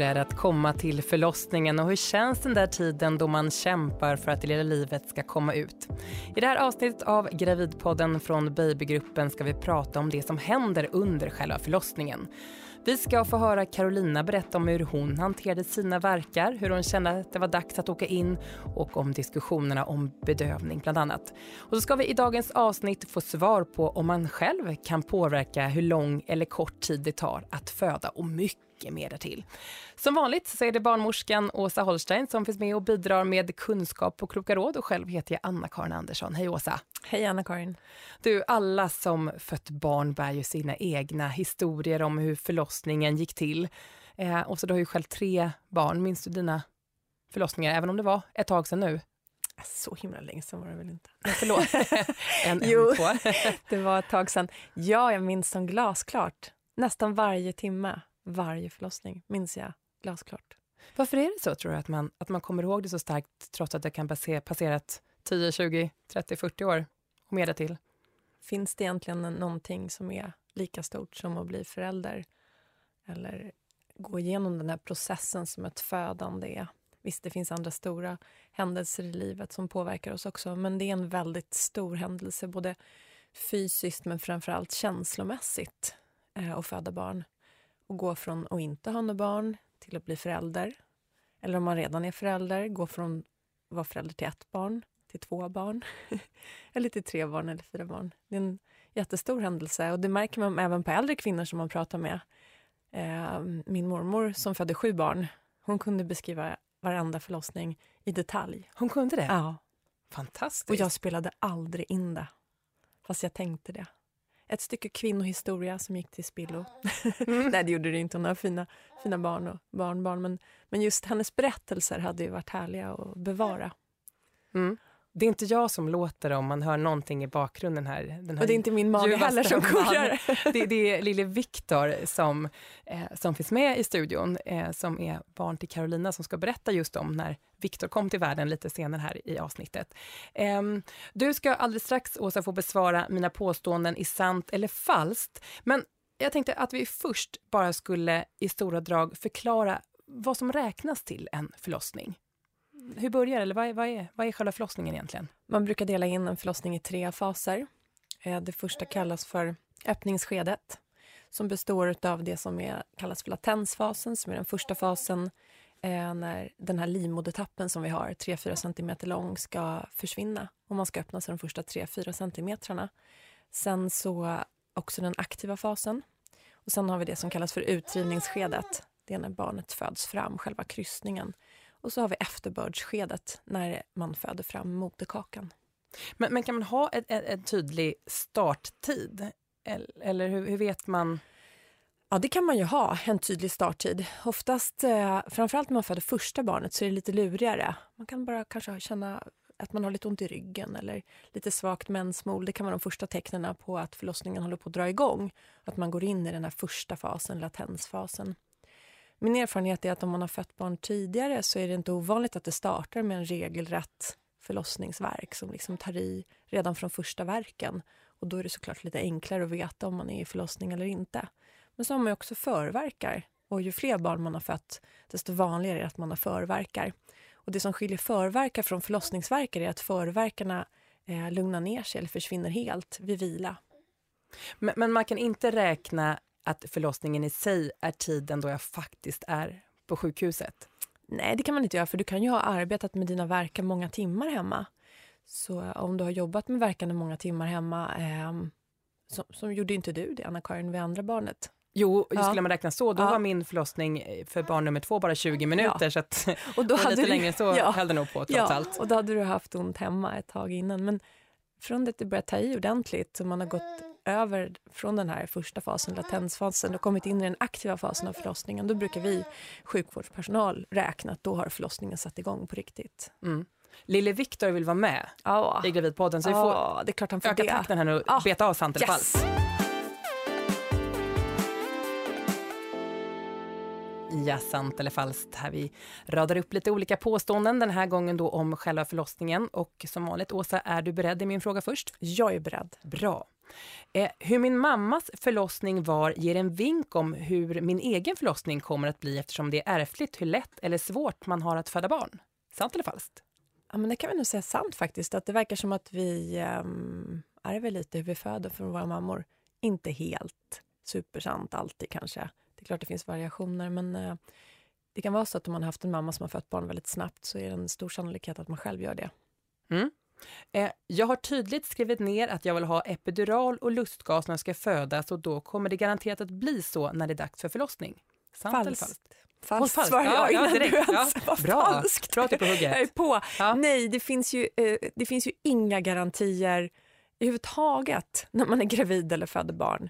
Hur är det att komma till förlossningen och hur känns den där tiden då man kämpar för att det lilla livet ska komma ut? I det här avsnittet av Gravidpodden från Babygruppen ska vi prata om det som händer under själva förlossningen. Vi ska få höra Carolina berätta om hur hon hanterade sina verkar, hur hon kände att det var dags att åka in och om diskussionerna om bedövning bland annat. Och så ska vi i dagens avsnitt få svar på om man själv kan påverka hur lång eller kort tid det tar att föda och mycket mer därtill. Som vanligt så är det barnmorskan Åsa Holstein som finns med och bidrar med kunskap och kloka råd och själv heter jag Anna-Karin Andersson. Hej Åsa! Hej Anna-Karin! Du, alla som fött barn bär ju sina egna historier om hur förlossningen gick till. Eh, och så du har ju själv tre barn. Minns du dina förlossningar, även om det var ett tag sedan nu? Så himla länge sedan var det väl inte? Ja, förlåt. en, jo, en, det var ett tag sedan. Ja, jag minns som glasklart. Nästan varje timme, varje förlossning, minns jag glasklart. Varför är det så, tror du, att man, att man kommer ihåg det så starkt, trots att det kan ha passerat 10, 20, 30, 40 år och mer till? Finns det egentligen någonting som är lika stort som att bli förälder? Eller gå igenom den här processen som ett födande är? Visst, det finns andra stora händelser i livet som påverkar oss också, men det är en väldigt stor händelse, både fysiskt men framförallt känslomässigt, eh, att föda barn. Och gå från att inte ha några barn till att bli förälder. Eller om man redan är förälder, gå från att vara förälder till ett barn till två barn. eller till tre barn eller fyra barn. Det är en jättestor händelse och det märker man även på äldre kvinnor som man pratar med. Eh, min mormor som födde sju barn, hon kunde beskriva varenda förlossning i detalj. Hon kunde det? Ja. Fantastiskt. Och jag spelade aldrig in det, fast jag tänkte det. Ett stycke kvinnohistoria som gick till spillo. Mm. Nej, det gjorde det inte. Hon har fina, fina barn och barnbarn. Men, men just hennes berättelser hade ju varit härliga att bevara. Mm. Det är inte jag som låter om man hör någonting i bakgrunden här. Den här och det är inte min mage heller som kurrar. Det, det, är lille Viktor som, eh, som finns med i studion, eh, som är barn till Carolina, som ska berätta just om när Viktor kom till världen lite senare här i avsnittet. Eh, du ska alldeles strax, Åsa, få besvara mina påståenden i sant eller falskt. Men jag tänkte att vi först bara skulle i stora drag förklara vad som räknas till en förlossning hur börjar eller vad är, vad, är, vad är själva förlossningen egentligen? Man brukar dela in en förlossning i tre faser. Eh, det första kallas för öppningsskedet som består av det som är, kallas för latensfasen, som är den första fasen eh, när den här livmodertappen som vi har, 3-4 cm lång, ska försvinna och man ska öppna sig de första 3-4 centimetrarna. Sen så också den aktiva fasen. Och sen har vi det som kallas för utdrivningsskedet. Det är när barnet föds fram, själva kryssningen. Och så har vi efterbördsskedet när man föder fram moderkakan. Men, men kan man ha en, en tydlig starttid? Eller hur, hur, vet man? Ja, det kan man ju ha, en tydlig starttid. Oftast, eh, framförallt när man föder första barnet, så är det lite lurigare. Man kan bara kanske känna att man har lite ont i ryggen eller lite svagt mensmol. Det kan vara de första tecknen på att förlossningen håller på att dra igång. Att man går in i den här första fasen, latensfasen. Min erfarenhet är att om man har fött barn tidigare så är det inte ovanligt att det startar med en regelrätt förlossningsverk som liksom tar i redan från första verken. Och då är det såklart lite enklare att veta om man är i förlossning eller inte. Men så har man också förverkar. Och ju fler barn man har fött, desto vanligare är det att man har förverkar. Och det som skiljer förverkar från förlossningsverkar är att förverkarna eh, lugnar ner sig eller försvinner helt vid vila. Men, men man kan inte räkna att förlossningen i sig är tiden då jag faktiskt är på sjukhuset? Nej, det kan man inte göra, för du kan ju ha arbetat med dina verkar många timmar hemma. Så om du har jobbat med verkande många timmar hemma, eh, som, som gjorde inte du det, Anna-Karin, vid andra barnet? Jo, ja. skulle man räkna så, då ja. var min förlossning för barn nummer två bara 20 minuter, ja. så att och då hade lite du, längre så ja. höll det nog på trots allt. och då hade du haft ont hemma ett tag innan. Men från det att du började ta i ordentligt, och man har gått över från den här första fasen, latensfasen, och kommit in i den aktiva fasen av förlossningen, då brukar vi sjukvårdspersonal räkna att då har förlossningen satt igång på riktigt. Mm. Lille Viktor vill vara med ja. i Gravidpodden, så vi får det är klart han får öka det. takten här nu och ja. beta av sant eller yes. falskt. Ja, sant eller falskt. Här vi radar upp lite olika påståenden, den här gången då om själva förlossningen. Och som vanligt, Åsa, är du beredd i min fråga först? Jag är beredd. Bra. Eh, hur min mammas förlossning var ger en vink om hur min egen förlossning kommer att bli eftersom det är ärftligt hur lätt eller svårt man har att föda barn. Sant eller falskt? Ja, men det kan vi nog säga sant faktiskt. Att det verkar som att vi um, ärver lite hur vi föder från våra mammor. Inte helt supersant alltid kanske. Det är klart det finns variationer men uh, det kan vara så att om man har haft en mamma som har fött barn väldigt snabbt så är det en stor sannolikhet att man själv gör det. Mm. Eh, jag har tydligt skrivit ner att jag vill ha epidural och lustgas när jag ska födas och då kommer det garanterat att bli så när det är dags för förlossning. Sant falskt. eller falskt? Falskt, falskt. svarar jag ja, innan direkt. du ens ja. Bra. falskt. Bra du på hugget. Jag är på. Ja. Nej, det finns, ju, eh, det finns ju inga garantier överhuvudtaget när man är gravid eller föder barn.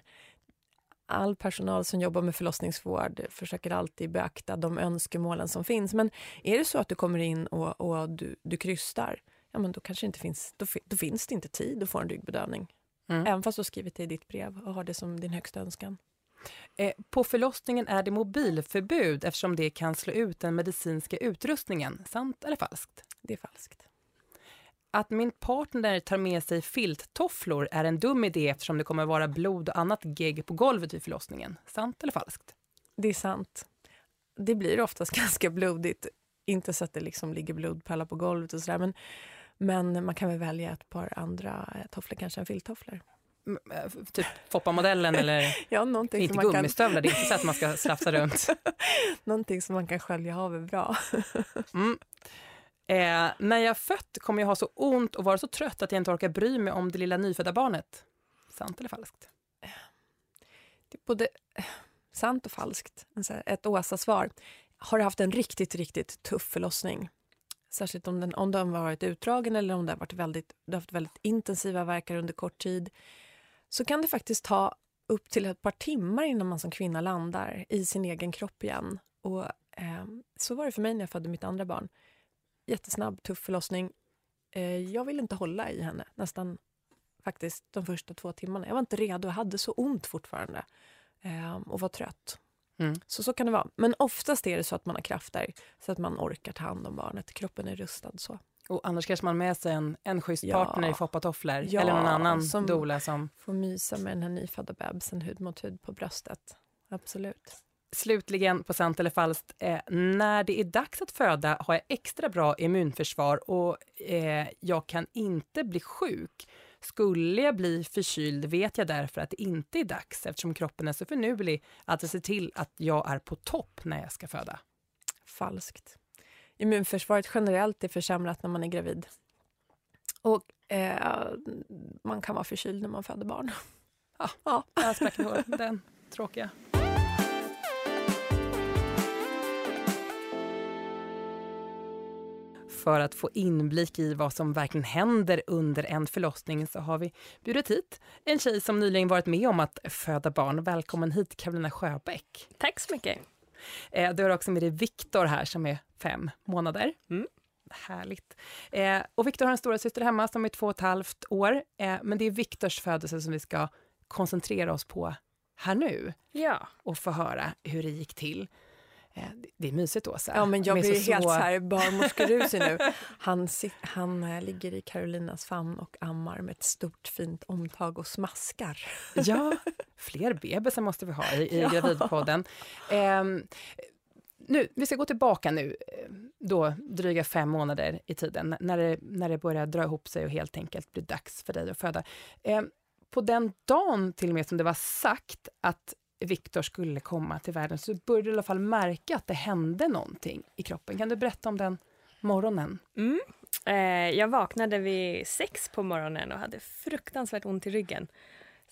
All personal som jobbar med förlossningsvård försöker alltid beakta de önskemålen som finns. Men är det så att du kommer in och, och du, du krystar, ja, men då, kanske inte finns, då, då finns det inte tid att få en ryggbedövning. Mm. Även fast du har skrivit det i ditt brev och har det som din högsta önskan. Eh, på förlossningen är det mobilförbud eftersom det kan slå ut den medicinska utrustningen. Sant eller falskt? Det är falskt. Att min partner tar med sig filttofflor är en dum idé eftersom det kommer vara blod och annat gegg på golvet vid förlossningen. Sant eller falskt? Det är sant. Det blir oftast ganska blodigt. Inte så att det liksom ligger blodpärlar på golvet och sådär men, men man kan väl välja ett par andra tofflor, kanske en filttofflor. Eh, typ Foppa-modellen eller ja, någonting inte gummistövlar, kan... det är inte så att man ska slafsa runt. någonting som man kan skölja av bra. mm. eh, när jag fött kommer jag ha så ont och vara så trött att jag inte orkar bry mig om det lilla nyfödda barnet. Sant eller falskt? Det är både sant och falskt. Ett Åsa-svar. Har du haft en riktigt, riktigt tuff förlossning Särskilt om den, om den har varit utdragen eller om det har varit väldigt, du har haft väldigt intensiva verkar under kort tid så kan det faktiskt ta upp till ett par timmar innan man som kvinna landar i sin egen kropp igen. Och eh, Så var det för mig när jag födde mitt andra barn. Jättesnabb, tuff förlossning. Eh, jag ville inte hålla i henne nästan faktiskt de första två timmarna. Jag var inte redo, jag hade så ont fortfarande eh, och var trött. Mm. Så så kan det vara. Men oftast är det så att man har krafter så att man orkar ta hand om barnet. Kroppen är rustad så. Och annars kanske man med sig en, en schysst ja. partner i foppatofflor ja, eller någon annan som dola som... får mysa med den här nyfödda bebisen hud mot hud på bröstet. Absolut. Slutligen, på sant eller falskt, eh, när det är dags att föda har jag extra bra immunförsvar och eh, jag kan inte bli sjuk. Skulle jag bli förkyld vet jag därför att det inte är dags eftersom kroppen är så förnulig att se till att jag är på topp när jag ska föda. Falskt. Immunförsvaret generellt är försämrat när man är gravid. Och eh, man kan vara förkyld när man föder barn. Ja, ja. jag sprack den tråkiga. För att få inblick i vad som verkligen händer under en förlossning så har vi bjudit hit en tjej som nyligen varit med om att föda barn. Välkommen hit Karolina Sjöbäck. Tack så mycket. Eh, du har också med dig Viktor här som är fem månader. Mm. Härligt. Eh, och Viktor har en stora syster hemma som är två och ett halvt år. Eh, men det är Viktors födelse som vi ska koncentrera oss på här nu. Ja. Och få höra hur det gick till. Eh, det är mysigt, Åsa. Ja, men jag blir så helt så här barnmorskerusig nu. Han, han äh, ligger i Carolinas famn och ammar med ett stort fint omtag och smaskar. Ja, fler bebisar måste vi ha i, i ja. Gravidpodden. Eh, nu, vi ska gå tillbaka nu, eh, då dryga fem månader i tiden, när det, när det börjar dra ihop sig och helt enkelt blir dags för dig att föda. Eh, på den dagen till och med som det var sagt att Viktor skulle komma till världen så började du i alla fall märka att det hände någonting i kroppen. Kan du berätta om den morgonen? Mm. Eh, jag vaknade vid sex på morgonen och hade fruktansvärt ont i ryggen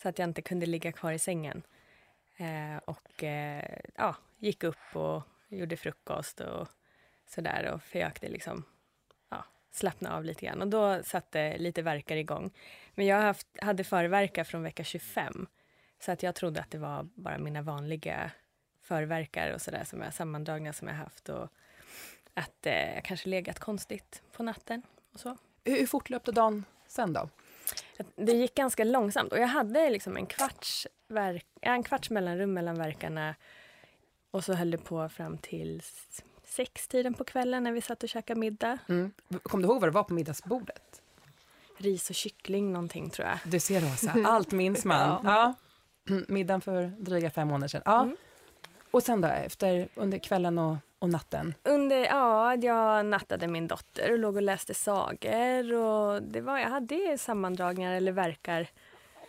så att jag inte kunde ligga kvar i sängen. Eh, och eh, ja, gick upp och gjorde frukost och sådär och försökte liksom ja, slappna av lite grann. Och då satte lite verkar igång. Men jag haft, hade förverkar från vecka 25 så att jag trodde att det var bara mina vanliga förverkar och sådär som jag sammandragna som jag haft och att eh, jag kanske legat konstigt på natten och så. Hur fort löpte dagen sen då? Det gick ganska långsamt och jag hade liksom en kvarts, verk, en kvarts mellanrum mellan verkarna och så höll det på fram till sextiden på kvällen när vi satt och käkade middag. Mm. Kom du ihåg vad det var på middagsbordet? ris och kyckling någonting tror jag. Du ser Rosa, allt minns man. ja. Middagen för dryga fem månader sedan. Ja. Mm. Och sen då, efter, under kvällen och, och natten? Under, ja, jag nattade min dotter och låg och läste sagor. Och det var, jag hade sammandragningar eller verkar.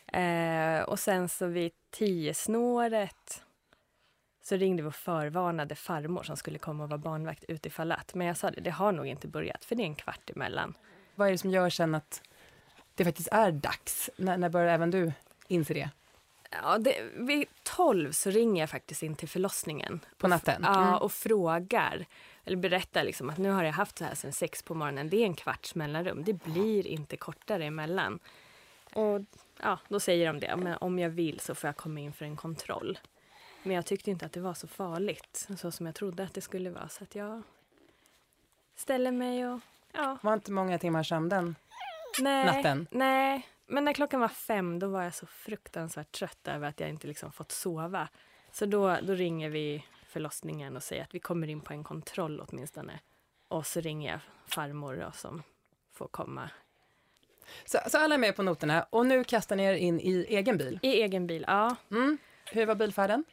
Eh, och sen så vid tiosnåret så ringde vi och förvarnade farmor som skulle komma och vara barnvakt utifall att. Men jag sa det, det har nog inte börjat för det är en kvart emellan. Vad är det som gör sen att det faktiskt är dags? När, när börjar även du inse det? Ja, det, vid tolv så ringer jag faktiskt in till förlossningen. På natten? Ja, Mm. och frågar, eller berättar liksom att nu har jag haft så här sen sex på morgonen. Det är en kvarts mellanrum. Det blir inte kortare emellan. Och ja, då säger de det. Men om jag vill så får jag komma in för en kontroll. Men jag tyckte inte att det var så farligt, så som jag trodde att det skulle vara. Så att jag ställer mig och ja, Var inte många timmar sömn den nej, natten? nej. Men när klockan var fem då var jag så fruktansvärt trött över att jag inte liksom fått sova. Så då, då ringer vi förlossningen och säger att vi kommer in på en kontroll åtminstone. Och så ringer jag farmor då, som får komma Så, så alla är med på noterna och nu kastar ni er in i egen bil. i egen bil. Ja, Mm. Hur var bilfärden?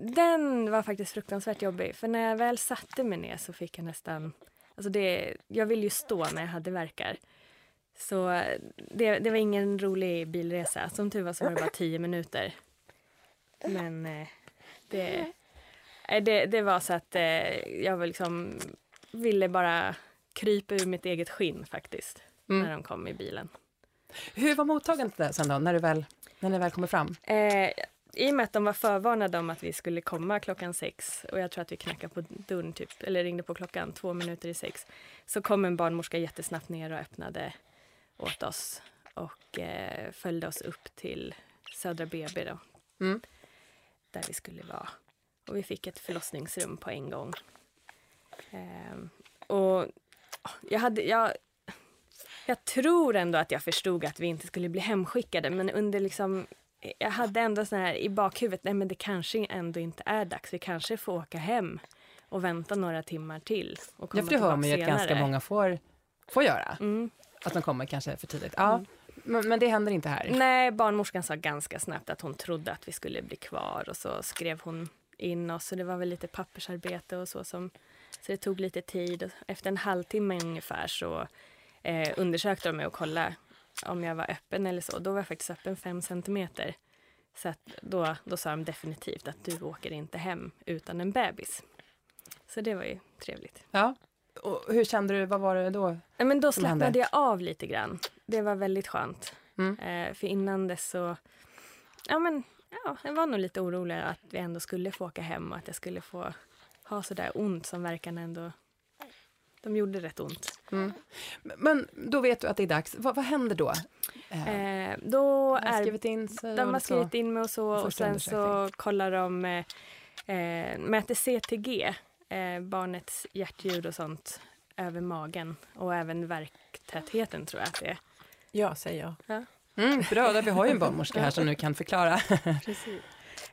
den var faktiskt fruktansvärt jobbig. För när jag väl satte mig ner så fick jag nästan... Alltså det, jag ville ju stå när jag hade verkar. Så det, det var ingen rolig bilresa. Som tur var så var det bara tio minuter. Men eh, det, eh, det, det var så att eh, jag var liksom, ville bara krypa ur mitt eget skinn faktiskt. Mm. När de kom i bilen. Hur var mottagandet där sen då, när, du väl, när ni väl kommer fram? Eh, I och med att de var förvarnade om att vi skulle komma klockan sex och jag tror att vi knackade på dörren, typ, eller ringde på klockan två minuter i sex, så kom en barnmorska jättesnabbt ner och öppnade åt oss och eh, följde oss upp till Södra BB då, Mm. där vi skulle vara. Och vi fick ett förlossningsrum på en gång. Ehm, och jag hade, jag, jag tror ändå att jag förstod att vi inte skulle bli hemskickade men under liksom jag hade ändå sån här i bakhuvudet, nej men det kanske ändå inte är dags. Vi kanske får åka hem och vänta några timmar till. Och komma Ja, för det hör man ju att ganska många får, får göra. Mm. Att de kommer kanske för tidigt. Ja, Mm. men, men det händer inte här. Nej, barnmorskan sa ganska snabbt att hon trodde att vi skulle bli kvar och så skrev hon in oss. Så det var väl lite pappersarbete och så som så det tog lite tid. Och Efter en halvtimme ungefär så eh, undersökte de mig och kollade om jag var öppen eller så. Då var jag faktiskt öppen fem centimeter. Så att då, då sa de definitivt att du åker inte hem utan en bebis. Så det var ju trevligt. Ja. Och hur kände du, vad var det då? Nej, Men då slappnade jag av lite grann. Det var väldigt skönt. Mm. Eh, för innan dess så... Ja, men ja, jag var nog lite orolig att vi ändå skulle få åka hem och att jag skulle få ha så där ont som verkarna ändå... De gjorde rätt ont. Mm. Men då vet du att det är dags. Vad, vad händer då? Eh, Eh, då har är skrivit in De har skrivit in mig och så och sen så kollar de, eh, eh, mäter CTG, eh, barnets hjärtljud och sånt över magen och även verktätheten tror jag att det är. Ja, säger jag. Mm, bra, där vi har ju en barnmorska här som nu kan förklara.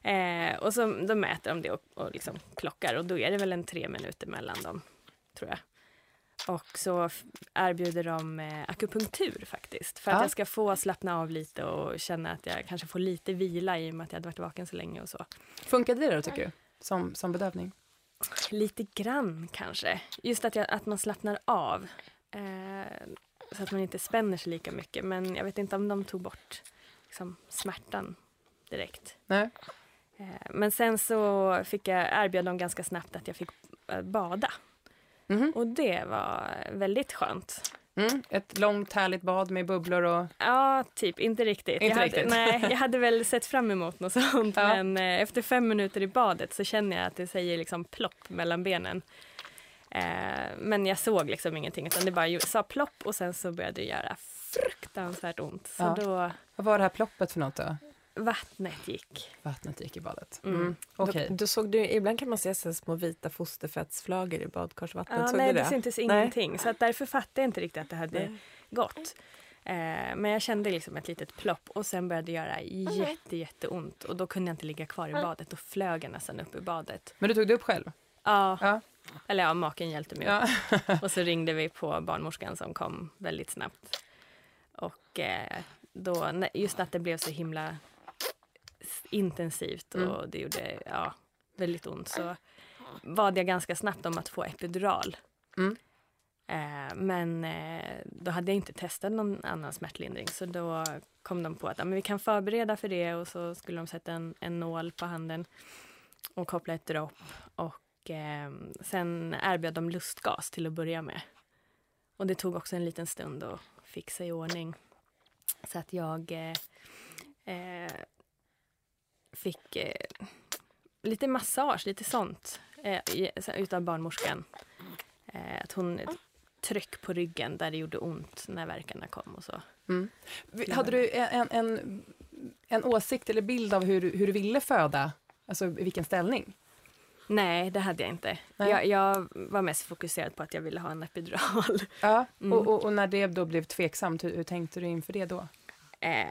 Eh, och så då mäter de det och, och liksom klockar och då är det väl en tre minuter mellan dem, tror jag. Och så erbjuder de eh, akupunktur faktiskt. För att Ja. jag ska få slappna av lite och känna att jag kanske får lite vila i och med att jag hade varit vaken så länge och så. Funkade det då tycker du? Som, som bedövning? Lite grann kanske. Just att, jag, att man slappnar av. Eh, så att man inte spänner sig lika mycket. Men jag vet inte om de tog bort liksom, smärtan direkt. Nej. Eh, men sen så fick jag erbjöd de ganska snabbt att jag fick eh, bada. Mhm. Och det var väldigt skönt. Mm, ett långt härligt bad med bubblor och... Ja, typ. Inte riktigt. Inte jag, hade, riktigt. Nej, jag hade väl sett fram emot något sånt. Ja. Men eh, efter fem minuter i badet så känner jag att det säger liksom plopp mellan benen. Eh, men jag såg liksom ingenting utan det bara sa plopp och sen så började det göra fruktansvärt ont. Så Ja. då Vad var det här ploppet för något då? Vattnet gick. Vattnet gick i badet. Mm. Mm. Okej. Då, då såg du, ibland kan man se så små vita fosterfettsflagor i badkarsvattnet. Ja, såg nej, du det det? syntes Nej. ingenting. Så att därför fattade jag inte riktigt att det hade Nej. gått. Eh, men jag kände liksom ett litet plopp och sen började det göra jätte, jätteont. Och då kunde jag inte ligga kvar i badet. Då flög jag nästan upp i badet. Men du tog det upp själv? Ja, Ja. eller ja, maken hjälpte mig upp. ja. Och så ringde vi på barnmorskan som kom väldigt snabbt. Och eh, då, just att det blev så himla intensivt och mm. det gjorde ja, väldigt ont så bad jag ganska snabbt om att få epidural. Mm. Eh, men eh, då hade jag inte testat någon annan smärtlindring så då kom de på att ja, men vi kan förbereda för det och så skulle de sätta en, en nål på handen och koppla ett dropp och eh, sen erbjöd de lustgas till att börja med. Och det tog också en liten stund att fixa i ordning. Så att jag eh, eh fick eh, lite massage, lite sånt eh, utav barnmorskan. Eh, att hon tryck på ryggen där det gjorde ont när verkarna kom och så. Mm. Hade du en, en, en åsikt eller bild av hur, hur du ville föda? Alltså i vilken ställning? Nej, det hade jag inte. Jag, jag, var mest fokuserad på att jag ville ha en epidural. Ja, mm. och, och, och, när det då blev tveksamt, hur, hur tänkte du inför det då? Eh,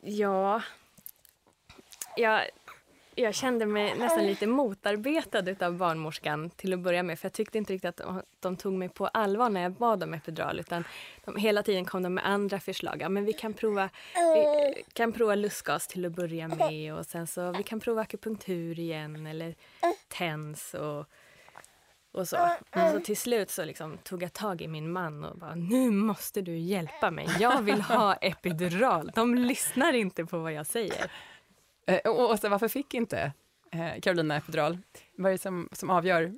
ja, jag, jag kände mig nästan lite motarbetad av barnmorskan till att börja med. För jag tyckte inte riktigt att de, tog mig på allvar när jag bad om epidural. Utan de, hela tiden kom de med andra förslag. Ja, men vi kan prova, vi kan prova lustgas till att börja med. Och sen så vi kan prova akupunktur igen eller TENS och, och så. Men så till slut så liksom tog jag tag i min man och bara nu måste du hjälpa mig. Jag vill ha epidural. De lyssnar inte på vad jag säger. Eh, och, så, varför fick inte eh, Carolina epidural? Vad är det som, som avgör?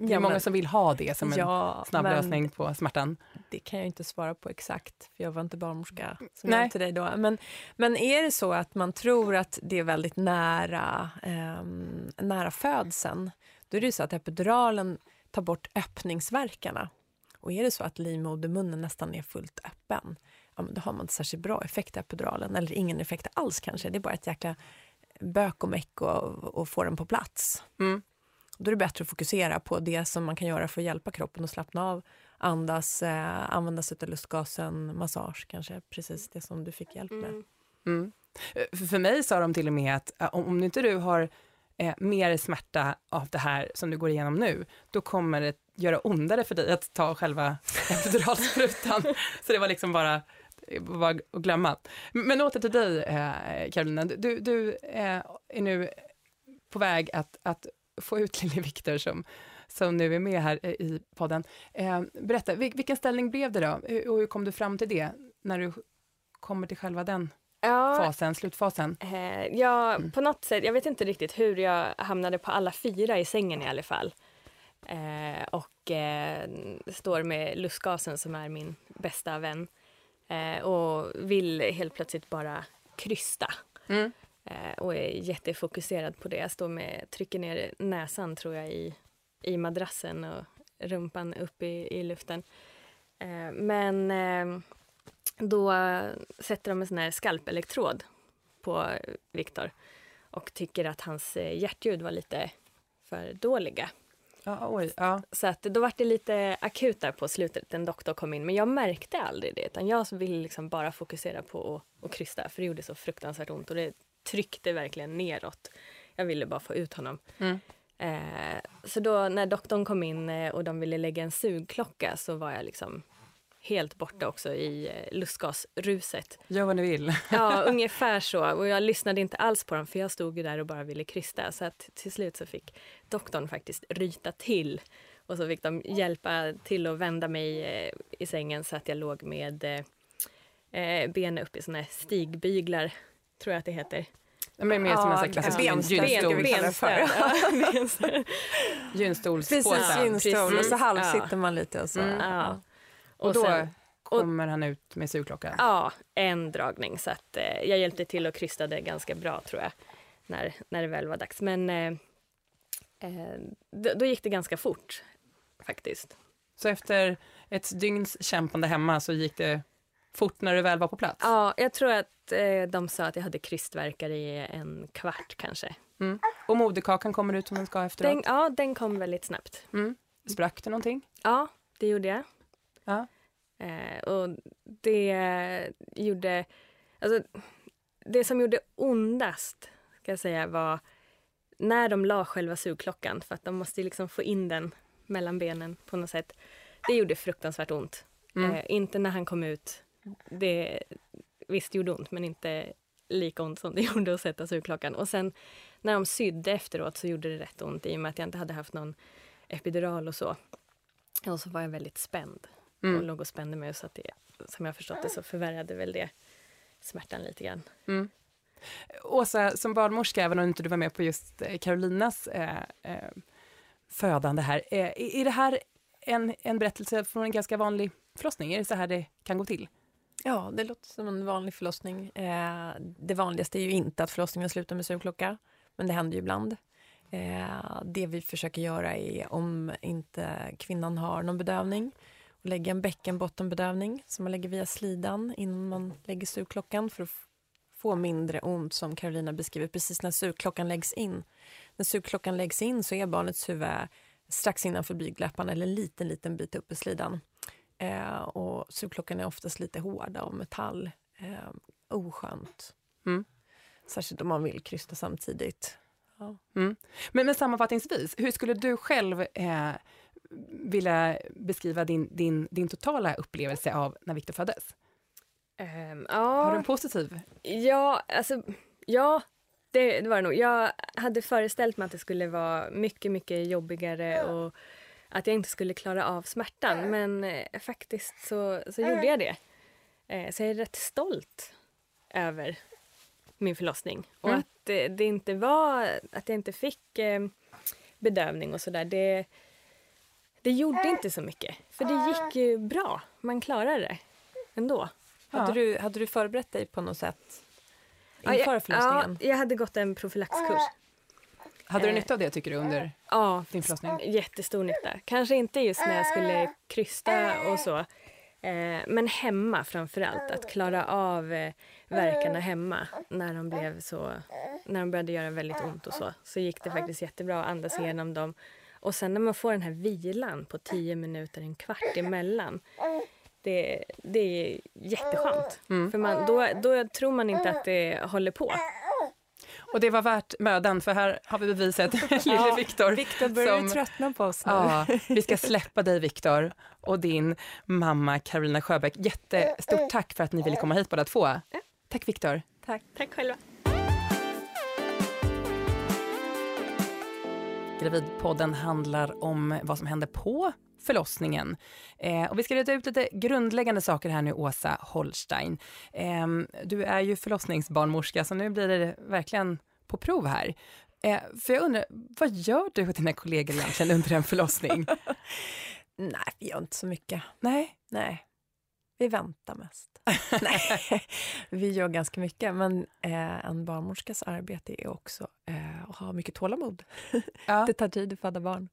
Det är många som vill ha det som en ja, snabb lösning på smärtan. Det kan jag inte svara på exakt, för jag var inte barnmorska som Nej. till dig då. Men, men är det så att man tror att det är väldigt nära, eh, nära födseln, då är det så att epiduralen tar bort öppningsverkarna. Och är det så att livmodermunnen nästan är fullt öppen, ja, då har man inte särskilt bra effekt av epiduralen. Eller ingen effekt alls kanske. Det är bara ett jäkla bök och meck och, få den på plats. Mm. Då är det bättre att fokusera på det som man kan göra för att hjälpa kroppen att slappna av. Andas, eh, använda sig av lustgasen, massage kanske, precis det som du fick hjälp med. Mm. Mm. För, för mig sa de till och med att om, om inte du har eh, mer smärta av det här som du går igenom nu, då kommer det göra ondare för dig att ta själva epiduralsprutan. Så det var liksom bara bara att glömma. Men åter till dig, eh, Carolina. Du, du eh, är nu på väg att, att få ut lille Viktor som, som nu är med här eh, i podden. Eh, berätta, vilken ställning blev det då? Och hur kom du fram till det när du kommer till själva den ja, fasen, slutfasen? Eh, ja, mm. på något sätt. Jag vet inte riktigt hur jag hamnade på alla fyra i sängen i alla fall. Eh, och står med lustgasen som är min bästa vän eh, och vill helt plötsligt bara krysta. Mm. Eh, och är jättefokuserad på det. Jag står med, trycker ner näsan tror jag i, i madrassen och rumpan upp i, i luften. Eh, men eh, då sätter de en sån här skalpelektrod på Viktor och tycker att hans eh, hjärtljud var lite för dåliga. Ja, oj, ja. Så att då var det lite akut där på slutet. En doktor kom in. Men jag märkte aldrig det. Utan jag ville liksom bara fokusera på att, krysta. För det gjorde så fruktansvärt ont. Och det tryckte verkligen neråt. Jag ville bara få ut honom. Mm. Eh, så då när doktorn kom in eh, och de ville lägga en sugklocka så var jag liksom helt borta också i eh, lustgasruset. Gör vad ni vill. ja, ungefär så. Och jag lyssnade inte alls på dem för jag stod ju där och bara ville krysta. Så att till slut så fick doktorn faktiskt ryta till. Och så fick de hjälpa till att vända mig eh, i sängen så att jag låg med eh, benen upp i såna här stigbyglar, tror jag att det heter. Men mer som en klassisk gynstol. Gynstolspåse. Precis, gynstol. Och så halvsitter man lite och så. Mm. Ja. Och, och då sen, kommer och, han ut med sugklockan? Ja, en dragning. Så att, eh, jag hjälpte till och krystade ganska bra tror jag, när, när det väl var dags. Men eh, eh, då, då, gick det ganska fort faktiskt. Så efter ett dygns kämpande hemma så gick det fort när du väl var på plats? Ja, jag tror att eh, de sa att jag hade krystverkar i en kvart kanske. Mm. Och moderkakan kommer ut som den ska efteråt? Den, ja, den kom väldigt snabbt. Mm. Sprack det någonting? Ja, det gjorde jag. Ja. Eh, och det gjorde... Alltså, det som gjorde ondast ska jag säga var när de la själva sugklockan för att de måste liksom få in den mellan benen på något sätt. Det gjorde fruktansvärt ont. Mm. Eh, inte när han kom ut det visst gjorde ont, men inte lika ont som det gjorde att sätta sugklockan. Och sen när de sydde efteråt så gjorde det rätt ont i och med att jag inte hade haft någon epidural och så. Och så var jag väldigt spänd Mm. och låg och spände mig så att det, som jag förstått det så förvärrade väl det smärtan lite grann. Mm. Åsa, som barnmorska, även om inte du var med på just eh, Carolinas eh, eh, födande här, eh, är det här en, en berättelse från en ganska vanlig förlossning? Är det så här det kan gå till? Ja, det låter som en vanlig förlossning. Eh, det vanligaste är ju inte att förlossningen slutar med sugklocka, men det händer ju ibland. Eh, det vi försöker göra är, om inte kvinnan har någon bedövning, att lägga en bäckenbottenbedövning som man lägger via slidan innan man lägger sugklockan för att få mindre ont, som Carolina beskriver, precis när sugklockan läggs in. När sugklockan läggs in så är barnets huvud strax innanför blygdläpparna eller en liten, liten bit upp i slidan. Eh, och sugklockan är oftast lite hård av metall. Eh, oskönt. Mm. Särskilt om man vill krysta samtidigt. Ja. Mm. Men, men sammanfattningsvis, hur skulle du själv eh, vilja beskriva din, din, din totala upplevelse av när Victor föddes? Um, Har du ja, en positiv? ja, alltså, ja det, det var det nog. Jag hade föreställt mig att det skulle vara mycket, mycket jobbigare och att jag inte skulle klara av smärtan. Men eh, faktiskt så, så gjorde jag det. Eh, så jag är rätt stolt över min förlossning. Och Mm. att det, det inte var, att jag inte fick eh, bedövning och sådär. Det, det gjorde inte så mycket. För det gick ju bra. Man klarade det ändå. Hade, Ja. du, hade du förberett dig på något sätt inför jag, förlossningen? Ja, jag hade gått en profylaxkurs. Hade du Eh. nytta av det tycker du under Ja, din förlossning? jättestor nytta. Kanske inte just när jag skulle krysta och så. Eh, men hemma framför allt. Att klara av eh, verkarna hemma när de blev så, när de började göra väldigt ont och så. Så gick det faktiskt jättebra att andas igenom dem. Och sen när man får den här vilan på tio minuter, en kvart emellan. Det, det är jätteskönt. Mm. För man, då, då tror man inte att det håller på. Och det var värt mödan, för här har vi beviset, lille Viktor. Viktor börjar som- tröttna på oss nu. Ja, vi ska släppa dig Viktor och din mamma Carolina Sjöbäck. Jättestort tack för att ni ville komma hit båda två. Tack Viktor. Tack. Tack själva. Gravidpodden handlar om vad som händer på förlossningen. Eh, och vi ska reda ut lite grundläggande saker här nu, Åsa Holstein. Eh, du är ju förlossningsbarnmorska, så nu blir det verkligen på prov här. Eh, för jag undrar, vad gör du och dina kollegor egentligen under en förlossning? Nej, vi gör inte så mycket. Nej? Nej, vi väntar mest. Nej, vi gör ganska mycket. Men eh, en barnmorskas arbete är också eh, att ha mycket tålamod. Ja. Det tar tid att föda barn.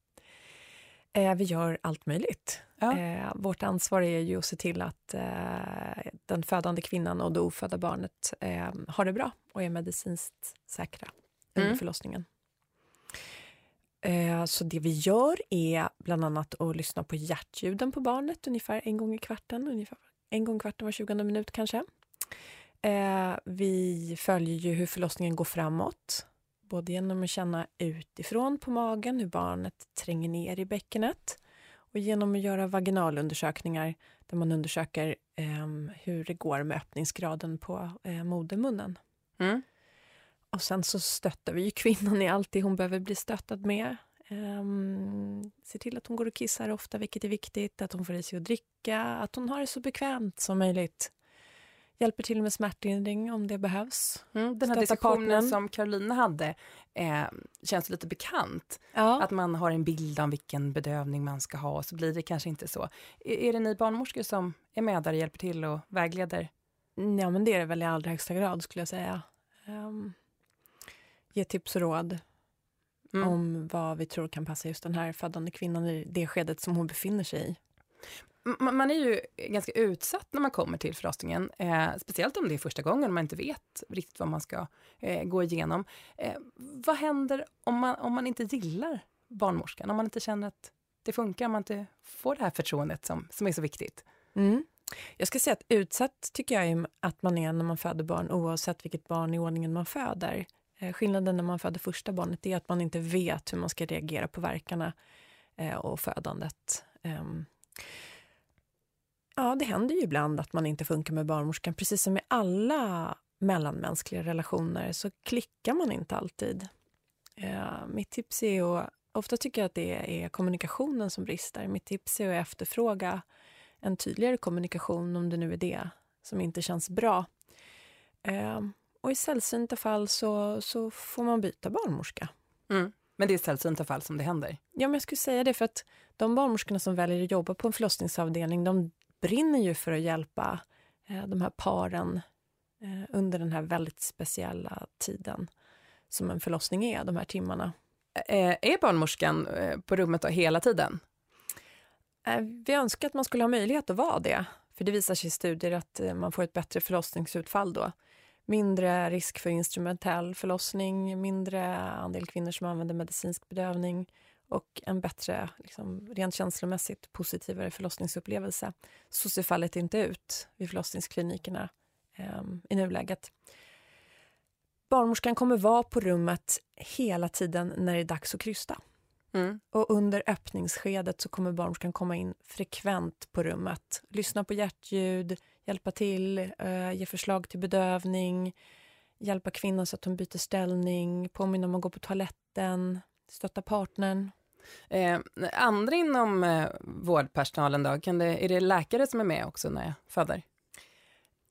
Eh, vi gör allt möjligt. Ja. Eh, vårt ansvar är ju att se till att eh, den födande kvinnan och det ofödda barnet eh, har det bra och är medicinskt säkra under Mm. förlossningen. Så det vi gör är bland annat att lyssna på hjärtljuden på barnet ungefär en gång i kvarten, ungefär en gång kvarten var 20 minut kanske. Eh, vi följer ju hur förlossningen går framåt, både genom att känna utifrån på magen hur barnet tränger ner i bäckenet och genom att göra vaginalundersökningar där man undersöker eh, hur det går med öppningsgraden på eh, modermunnen. Mm. Och sen så stöttar vi ju kvinnan i allt det hon behöver bli stöttad med. Um, se till att hon går och kissar ofta, vilket är viktigt. Att hon får i sig att dricka, att hon har det så bekvämt som möjligt. Hjälper till med smärtlindring om det behövs. Mm, den här diskussionen partnern. som Carolina hade eh, känns lite bekant. Ja. Att man har en bild om vilken bedövning man ska ha och så blir det kanske inte så. Är, är det ni barnmorskor som är med där och hjälper till och vägleder? ja, men det är det väl i allra högsta grad skulle jag säga. Um, ge tips och råd Mm. om vad vi tror kan passa just den här födande kvinnan i det skedet som hon befinner sig i. Man är ju ganska utsatt när man kommer till förlossningen, eh, speciellt om det är första gången och man inte vet riktigt vad man ska eh, gå igenom. Eh, vad händer om man, om man inte gillar barnmorskan, om man inte känner att det funkar, om man inte får det här förtroendet som, som är så viktigt? Mm. Jag ska säga att utsatt tycker jag att man är när man föder barn oavsett vilket barn i ordningen man föder. Eh, skillnaden när man föder första barnet är att man inte vet hur man ska reagera på verkarna eh, och födandet. Ehm, ja, det händer ju ibland att man inte funkar med barnmorskan. Precis som i alla mellanmänskliga relationer så klickar man inte alltid. Eh, mitt tips är att, ofta tycker jag att det är kommunikationen som brister. Mitt tips är att efterfråga en tydligare kommunikation, om det nu är det, som inte känns bra. Ehm, Eh, och i sällsynta fall så, så får man byta barnmorska. Mm. Men det är sällsynta fall som det händer? Ja, men jag skulle säga det för att de barnmorskorna som väljer att jobba på en förlossningsavdelning, de brinner ju för att hjälpa eh, de här paren eh, under den här väldigt speciella tiden som en förlossning är, de här timmarna. Eh, är barnmorskan eh, på rummet då hela tiden? Eh, vi önskar att man skulle ha möjlighet att vara det. För det visar sig i studier att eh, man får ett bättre förlossningsutfall då. Mindre risk för instrumentell förlossning, mindre andel kvinnor som använder medicinsk bedövning och en bättre, liksom, rent känslomässigt positivare förlossningsupplevelse. Så ser fallet inte ut vid förlossningsklinikerna eh, i nuläget. Barnmorskan kommer vara på rummet hela tiden när det är dags att krysta. Mm. Och under öppningsskedet så kommer barnmorskan komma in frekvent på rummet. Lyssna på hjärtljud, hjälpa till, eh, ge förslag till bedövning, hjälpa kvinnan så att hon byter ställning, påminna om att gå på toaletten, stötta partnern. Eh, andra inom eh, vårdpersonalen då, kan det, är det läkare som är med också när jag föder?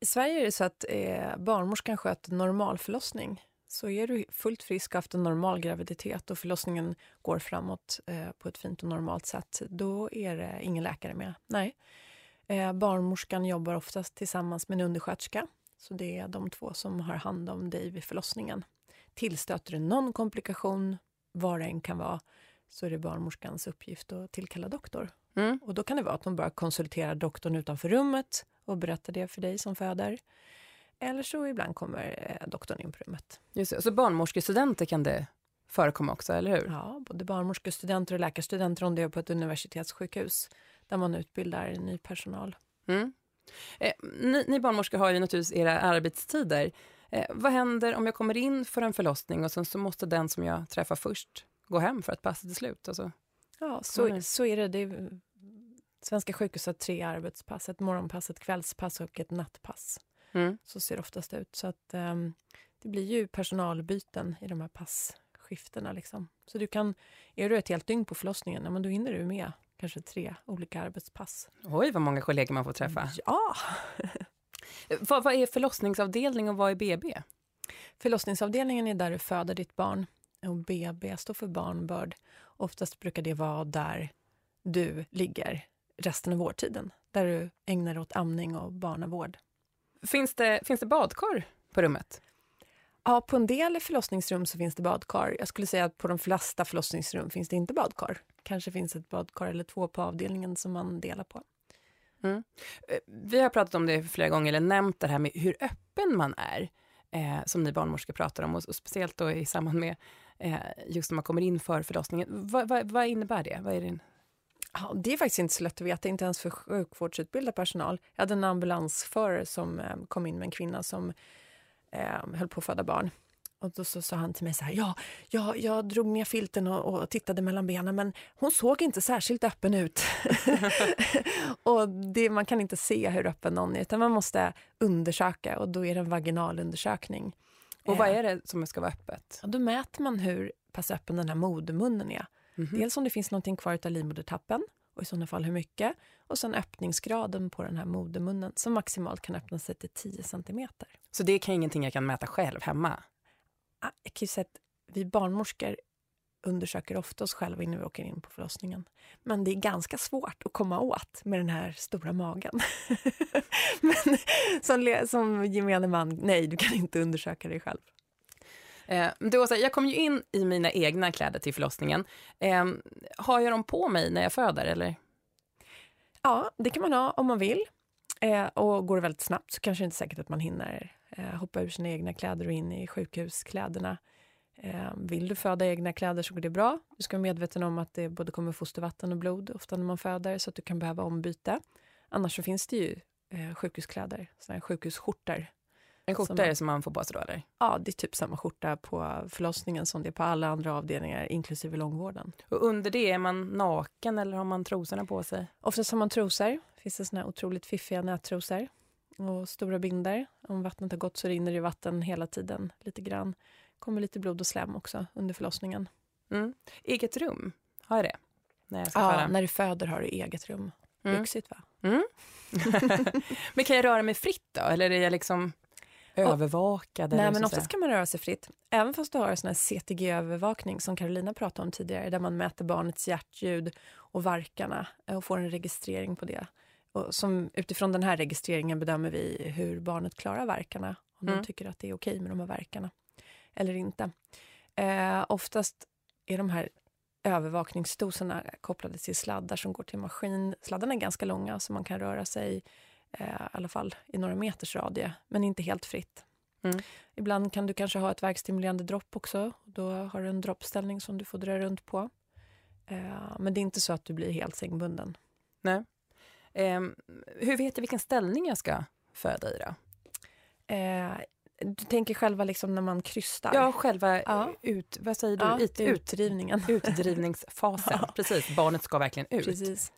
I Sverige är det så att eh, barnmorskan sköter normalförlossning. Så är du fullt frisk och haft en normal graviditet och förlossningen går framåt eh, på ett fint och normalt sätt, då är det ingen läkare med. Nej. Eh, barnmorskan jobbar oftast tillsammans med en undersköterska. Så det är de två som har hand om dig vid förlossningen. Tillstöter du någon komplikation, vad det än kan vara, så är det barnmorskans uppgift att tillkalla doktor. Mm. Och då kan det vara att hon bara konsulterar doktorn utanför rummet och berättar det för dig som föder. Eller så ibland kommer eh, doktorn in på rummet. Just det. Så barnmorskestudenter kan det förekomma också, eller hur? Ja, både barnmorskestudenter och läkarstudenter om det är på ett universitetssjukhus där man utbildar ny personal. Mm. Eh, ni, ni barnmorskor har ju naturligtvis era arbetstider. Eh, vad händer om jag kommer in för en förlossning och sen så måste den som jag träffar först gå hem för att passet är slut? Alltså, ja, så, så är det. det Svenska sjukhus har tre arbetspass, ett morgonpass, ett kvällspass och ett nattpass. Mm. Så ser det oftast ut. Så att um, det blir ju personalbyten i de här passskiftena. Liksom. Så du kan, är du ett helt dygn på förlossningen, ja, men då hinner du med kanske tre olika arbetspass. Oj, vad många kollegor man får träffa. Ja! vad, vad är förlossningsavdelning och vad är BB? Förlossningsavdelningen är där du föder ditt barn och BB står för barnbörd. Oftast brukar det vara där du ligger resten av vårdtiden, där du ägnar dig åt amning och barnavård. Finns det, finns det badkar på rummet? Ja, på en del förlossningsrum så finns det badkar. Jag skulle säga att på de flesta förlossningsrum finns det inte badkar. Kanske finns ett badkar eller två på avdelningen som man delar på. Mm. Eh, vi har pratat om det flera gånger, eller nämnt det här med hur öppen man är, eh, som ni barnmorskor pratar om, och, och speciellt då i samband med eh, just när man kommer in för förlossningen. Va, va, vad innebär det? Vad är det? Ja, det är faktiskt inte så lätt att veta, inte ens för sjukvårdsutbildad personal. Jag hade en ambulansförare som eh, kom in med en kvinna som eh, höll på att föda barn. Och då så sa han till mig så här, ja, jag, jag drog ner filten och, och, tittade mellan benen men hon såg inte särskilt öppen ut. och det, man kan inte se hur öppen någon är utan man måste undersöka och då är det en vaginalundersökning. Och vad är det som ska vara öppet? Och då mäter man hur pass öppen den här modermunnen är. Mm -hmm. Dels om det finns något kvar av livmodertappen och i sådana fall hur mycket. Och sen öppningsgraden på den här modermunnen som maximalt kan öppna sig till 10 centimeter. Så det är ingenting jag kan mäta själv hemma? Ah, jag kan ju säga att vi barnmorskor undersöker ofta oss själva innan vi åker in på förlossningen. Men det är ganska svårt att komma åt med den här stora magen. Men som, som gemene man, nej, du kan inte undersöka dig själv. Eh, du, Åsa, jag kom ju in i mina egna kläder till förlossningen. Eh, har jag dem på mig när jag föder? Eller? Ja, det kan man ha om man vill. Eh, och går det väldigt snabbt så kanske det inte är säkert att man hinner eh, hoppa ur sina egna kläder och in i sjukhuskläderna. Eh, vill du föda egna kläder så går det bra. Du ska vara medveten om att det både kommer fostervatten och blod ofta när man föder så att du kan behöva ombyte. Annars så finns det ju eh, sjukhuskläder, såna här sjukhusskjortor en skjorta som, är det som man får på sig då eller? Ja, det är typ samma skjorta på förlossningen som det är på alla andra avdelningar, inklusive långvården. Och under det, är man naken eller har man trosorna på sig? Oftast har man trosor. Finns det såna här otroligt fiffiga nättrosor och stora binder. Om vattnet har gått så rinner det vatten hela tiden lite grann. kommer lite blod och slem också under förlossningen. Mm. Eget rum, har jag det? När jag ska ja, föda? när du föder har du eget rum. Mm. Lyxigt va? Mm. men kan jag röra mig fritt då? Eller är jag liksom övervakad? Nej, men oftast kan man röra sig fritt. Även fast du har sån CTG-övervakning som Carolina pratade om tidigare, där man mäter barnets hjärtljud och verkarna och får en registrering på det. Och som, utifrån den här registreringen bedömer vi hur barnet klarar verkarna, om mm. de tycker att det är okej med de här verkarna eller inte. Eh, oftast är de här övervakningsdoserna kopplade till sladdar som går till maskin. Sladdarna är ganska långa så man kan röra sig eh, i alla fall i några meters radie, men inte helt fritt. Mm. Ibland kan du kanske ha ett verkstimulerande dropp också. Då har du en droppställning som du får dra runt på. Eh, men det är inte så att du blir helt sängbunden. Nej. Eh, hur vet jag vilken ställning jag ska föda i då? Eh, du tänker själva liksom när man krystar? Ja, själva ja. Ut, vad säger du? Ja, It, utdrivningen. Utdrivningsfasen. ja. Precis, barnet ska verkligen ut. Precis.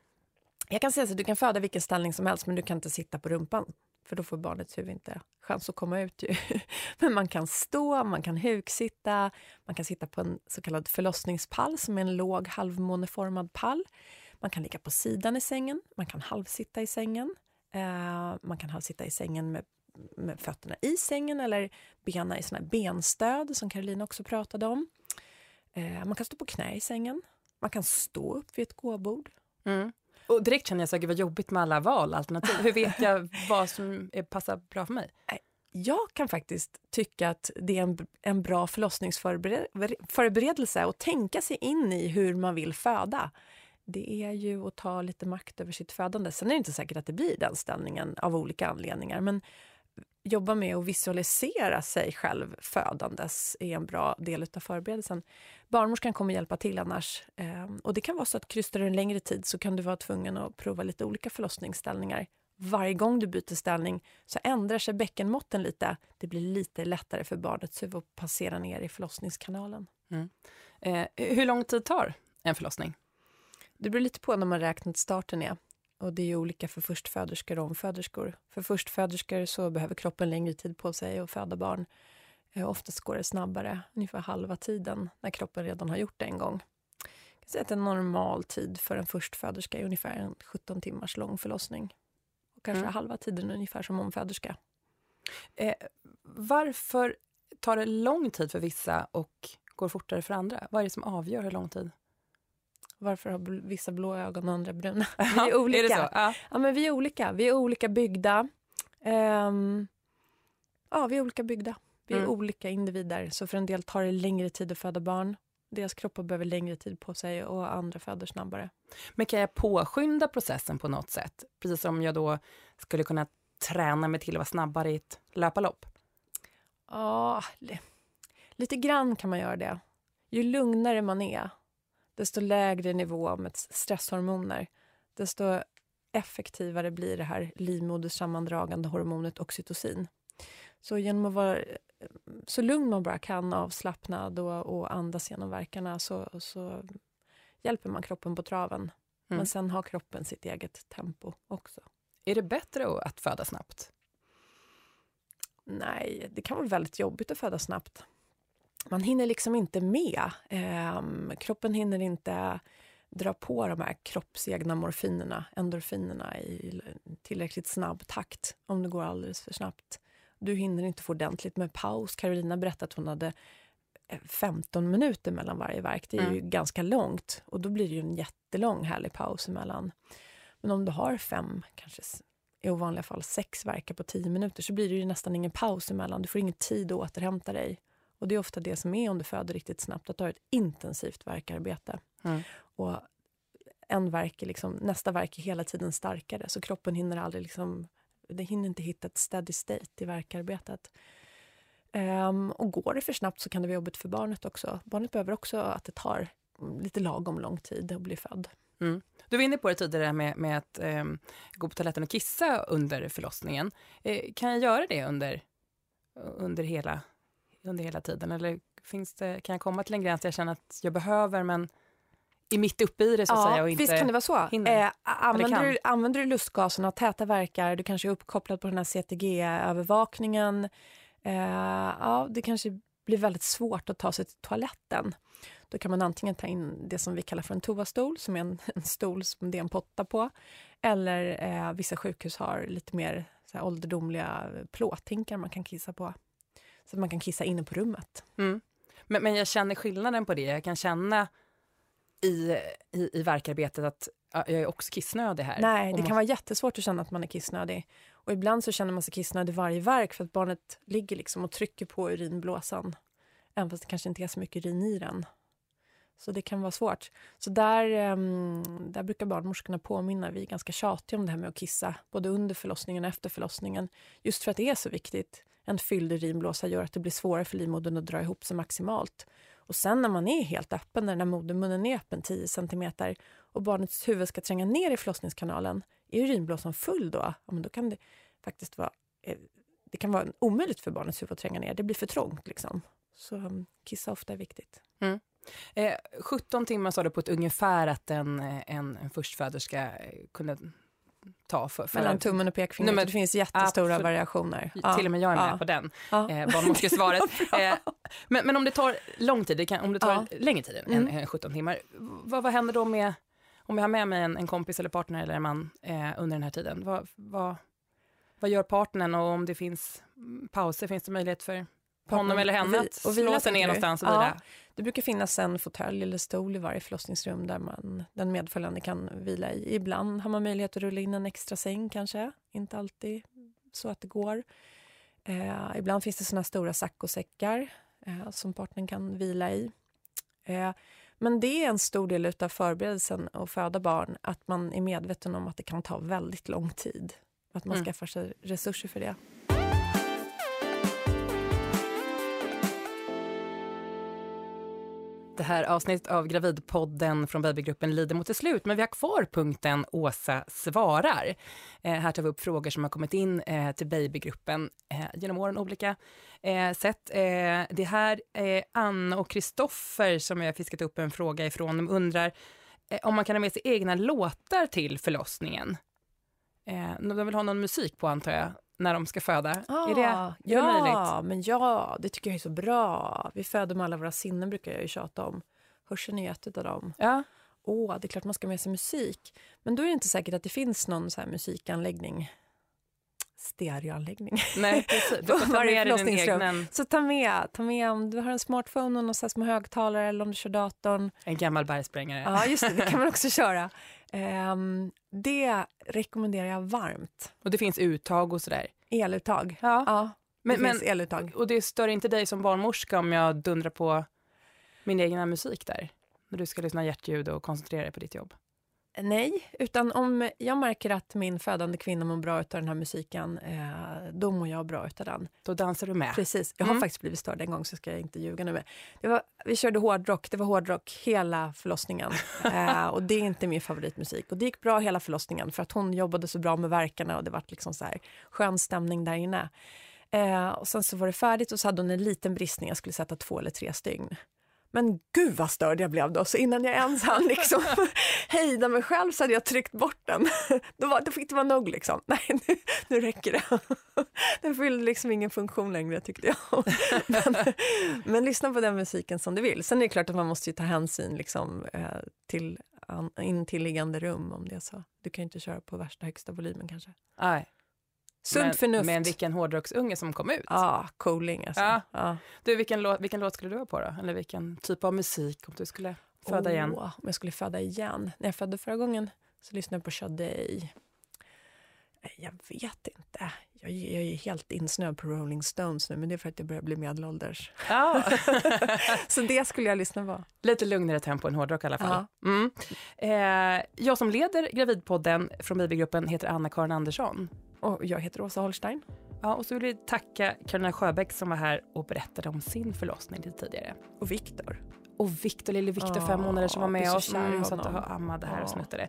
Jag kan säga så du kan föda vilken ställning som helst men du kan inte sitta på rumpan. För då får barnets huvud inte chans att komma ut. Ju. Men man kan stå, man kan huksitta, man kan sitta på en så kallad förlossningspall som är en låg halvmåneformad pall. Man kan ligga på sidan i sängen, man kan halvsitta i sängen. Eh, man kan halvsitta i sängen med, med fötterna i sängen eller bena i såna benstöd som Karolina också pratade om. Eh, man kan stå på knä i sängen. Man kan stå upp vid ett gåbord. Mm. Och direkt känner jag så här, vad jobbigt med alla valalternativ. Hur vet jag vad som är, passar bra för mig? Jag kan faktiskt tycka att det är en, en bra förlossningsförberedelse att tänka sig in i hur man vill föda. Det är ju att ta lite makt över sitt födande. Sen är det inte säkert att det blir den ställningen av olika anledningar. Men jobba med att visualisera sig själv födandes är en bra del av förberedelsen. Barnmorskan kommer hjälpa till annars. Ehm, och det kan vara så att krystar du en längre tid så kan du vara tvungen att prova lite olika förlossningsställningar. Varje gång du byter ställning så ändrar sig bäckenmåtten lite. Det blir lite lättare för barnets huvud att passera ner i förlossningskanalen. Mm. Eh, hur lång tid tar en förlossning? Det beror lite på när man räknat starten är. Och det är olika för förstföderskor och omföderskor. För förstföderskor så behöver kroppen längre tid på sig att föda barn. Eh, oftast går det snabbare, ungefär halva tiden, när kroppen redan har gjort det en gång. Jag kan säga att en normal tid för en förstföderska är ungefär en 17 timmars lång förlossning. Och kanske mm. halva tiden ungefär som omföderska. Eh, varför tar det lång tid för vissa och går fortare för andra? Vad är det som avgör hur lång tid? Varför har vissa blå ögon och andra bruna? Vi är olika. är det så? Ja. ja. men vi är olika. Vi är olika byggda. Um, ja, vi är olika byggda. Vi är mm. olika individer. Så för en del tar det längre tid att föda barn. Deras kroppar behöver längre tid på sig och andra föder snabbare. Men kan jag påskynda processen på något sätt? Precis som jag då skulle kunna träna mig till att vara snabbare i ett löparlopp? Ja, lite grann kan man göra det. Ju lugnare man är, desto lägre nivå med stresshormoner, desto effektivare blir det här livmodersammandragande hormonet oxytocin. Så genom att vara så lugn man bara kan, avslappnad och, och andas genom verkarna så, så hjälper man kroppen på traven. Mm. Men sen har kroppen sitt eget tempo också. Är det bättre att föda snabbt? Nej, det kan vara väldigt jobbigt att föda snabbt man hinner liksom inte med. Eh, kroppen hinner inte dra på de här kroppsegna morfinerna, endorfinerna i tillräckligt snabb takt om det går alldeles för snabbt. Du hinner inte få ordentligt med paus. Carolina berättade att hon hade 15 eh, minuter mellan varje verk. Det är mm. ju ganska långt och då blir det ju en jättelång härlig paus emellan. Men om du har fem, kanske i ovanliga fall sex verkar på tio minuter så blir det ju nästan ingen paus emellan. Du får ingen tid att återhämta dig. Och Det är ofta det som är om du föder riktigt snabbt, att du har ett intensivt verkarbete. Mm. Och en verk är liksom, nästa verk är hela tiden starkare, så kroppen hinner aldrig liksom, det hinner inte hitta ett steady state i verkarbetet. Um, och går det för snabbt så kan det vara jobbigt för barnet också. Barnet behöver också att det tar lite lagom lång tid att bli född. Mm. Du var inne på det tidigare med, med att eh, gå på toaletten och kissa under förlossningen. Eh, kan jag göra det under, under hela under hela tiden? Eller finns det, kan jag komma till en gräns där jag känner att jag behöver, men är mitt uppe i det så att ja, säga och inte Visst kan det vara så. Eh, använder, du, använder du lustgaserna, täta verkar, du kanske är uppkopplad på den här CTG-övervakningen. Eh, ja, det kanske blir väldigt svårt att ta sig till toaletten. Då kan man antingen ta in det som vi kallar för en toastol, som är en, en stol som det är en potta på. Eller eh, vissa sjukhus har lite mer så här, ålderdomliga plåthinkar man kan kissa på. Så att man kan kissa inne på rummet. Mm. Men, men jag känner skillnaden på det. Jag kan känna i, i, i verkarbetet att ja, jag är också kissnödig här. Nej, det kan vara jättesvårt att känna att man är kissnödig. Och ibland så känner man sig kissnödig varje verk för att barnet ligger liksom och trycker på urinblåsan. Även fast det kanske inte är så mycket urin i den. Så det kan vara svårt. Så där, ehm, där brukar barnmorskorna påminna. Vi är ganska tjatiga om det här med att kissa, både under förlossningen och efter förlossningen. Just för att det är så viktigt. En fylld urinblåsa gör att det blir svårare för livmodern att dra ihop sig maximalt. Och sen när man är helt öppen, när modermunnen är öppen 10 cm och barnets huvud ska tränga ner i förlossningskanalen, är urinblåsan full då? Ja, men då kan det faktiskt vara, eh, det kan vara omöjligt för barnets huvud att tränga ner. Det blir för trångt. Liksom. Så mm, kissa ofta är viktigt. Mm. Eh, 17 timmar sa du på ett ungefär att en, eh, en, en förstföderska eh, kunde ta för, för Mellan tummen och pekfingret. Nej, men- det finns jättestora absolut. variationer. Till och med jag är med ja. på den Ja. eh, barnmorskesvaret. eh, men, men om det tar lång tid, det kan, om det tar Ja. längre tid än, Mm. än 17 timmar, vad, vad händer då med, om jag har med mig en, en kompis eller partner eller en man eh, under den här tiden? Vad, vad, vad gör partnern och om det finns mm, pauser, finns det möjlighet för honom eller henne att och slå sig ner någonstans och Ja. vila? Det brukar finnas en fåtölj eller stol i varje förlossningsrum där man, den medföljande kan vila i. Ibland har man möjlighet att rulla in en extra säng kanske. Inte alltid så att det går. Eh, ibland finns det såna stora saccosäckar eh, som partnern kan vila i. Eh, men det är en stor del av förberedelsen att föda barn, att man är medveten om att det kan ta väldigt lång tid. Att man Mm. skaffar sig resurser för det. Det här avsnittet av Gravidpodden från Babygruppen lider mot sitt slut, men vi har kvar punkten Åsa svarar. Eh, här tar vi upp frågor som har kommit in eh, till Babygruppen eh, genom åren, olika eh, sätt. Eh, det här är Anna och Kristoffer som jag har fiskat upp en fråga ifrån. De undrar eh, om man kan ha med sig egna låtar till förlossningen. Eh, de vill ha någon musik på, antar jag, när de ska föda. är det, är det ja, möjligt? men ja, det tycker jag är så bra. Vi föder med alla våra sinnen brukar jag ju tjata om. Hörseln är ett av dem. Ja. Åh, det är klart man ska med sig musik. Men då är det inte säkert att det finns någon så här musikanläggning. Stereoanläggning. Nej, precis. Du får ta med dig din egen, Så ta med, ta med om du har en smartphone och några små högtalare eller om du kör datorn. en gammal bergsprängare. Ja, just det, det kan man också köra. Ehm, det rekommenderar jag varmt. Och det finns uttag och sådär. Eluttag. Ja. Ja, det Men, men, finns eluttag. och det stör inte dig som barnmorska om jag dundrar på min egna musik där? När du ska lyssna hjärtljud och koncentrera dig på ditt jobb. Nej, utan om jag märker att min födande kvinna mår bra av den här musiken, eh, då mår jag bra av den. Då dansar du med. Precis. Jag har Mm. faktiskt blivit störd en gång, så ska jag inte ljuga nu. Med. Det var, vi körde hårdrock, det var hårdrock hela förlossningen. eh, och det är inte min favoritmusik. Och det gick bra hela förlossningen, för att hon jobbade så bra med verkarna och det var liksom så här skön stämning där inne. Eh, och sen så var det färdigt och så hade hon en liten bristning, jag skulle sätta två eller tre stygn. Men gud vad störd jag blev då, så innan jag ens hann liksom hejda mig själv så hade jag tryckt bort den. Då, var, då fick det vara nog liksom. Nej, nu, nu räcker det. Den fyllde liksom ingen funktion längre tyckte jag. Men, men lyssna på den musiken som du vill. Sen är det klart att man måste ju ta hänsyn liksom, eh, till an, intilliggande rum om det är så. Du kan ju inte köra på värsta högsta volymen kanske. Nej. Sunt men, förnuft. Men vilken hårdrocksunge som kom ut. Ja, cooling alltså. Ja. Ja. Du, vilken, låt, vilken låt skulle du ha på då? Eller vilken typ av musik om du skulle föda igen? Åh, om jag skulle föda igen. När jag födde förra gången så lyssnade jag på Sade. Jag vet inte. Jag, jag är helt insnöad på Rolling Stones nu, men det är för att jag börjar bli medelålders. Ja. Så det skulle jag lyssna på. Lite lugnare tempo än hårdrock i alla fall. Ja. Mm. Eh, jag som leder Gravidpodden från Babygruppen heter Anna-Karin Andersson. Och jag heter Åsa Holstein. Ja, och så vill vi tacka Karolina Sjöbäck som var här och berättade om sin förlossning lite tidigare. Och Viktor. Och Viktor, lille Viktor, Ja, fem månader som var med oss. Mm, så att jag ammade här och Ja. snuttade.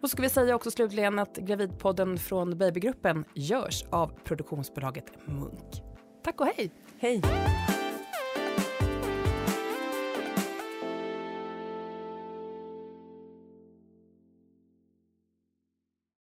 Och ska vi säga också slutligen att Gravidpodden från Babygruppen görs av produktionsbolaget Munk. Tack och hej! Hej!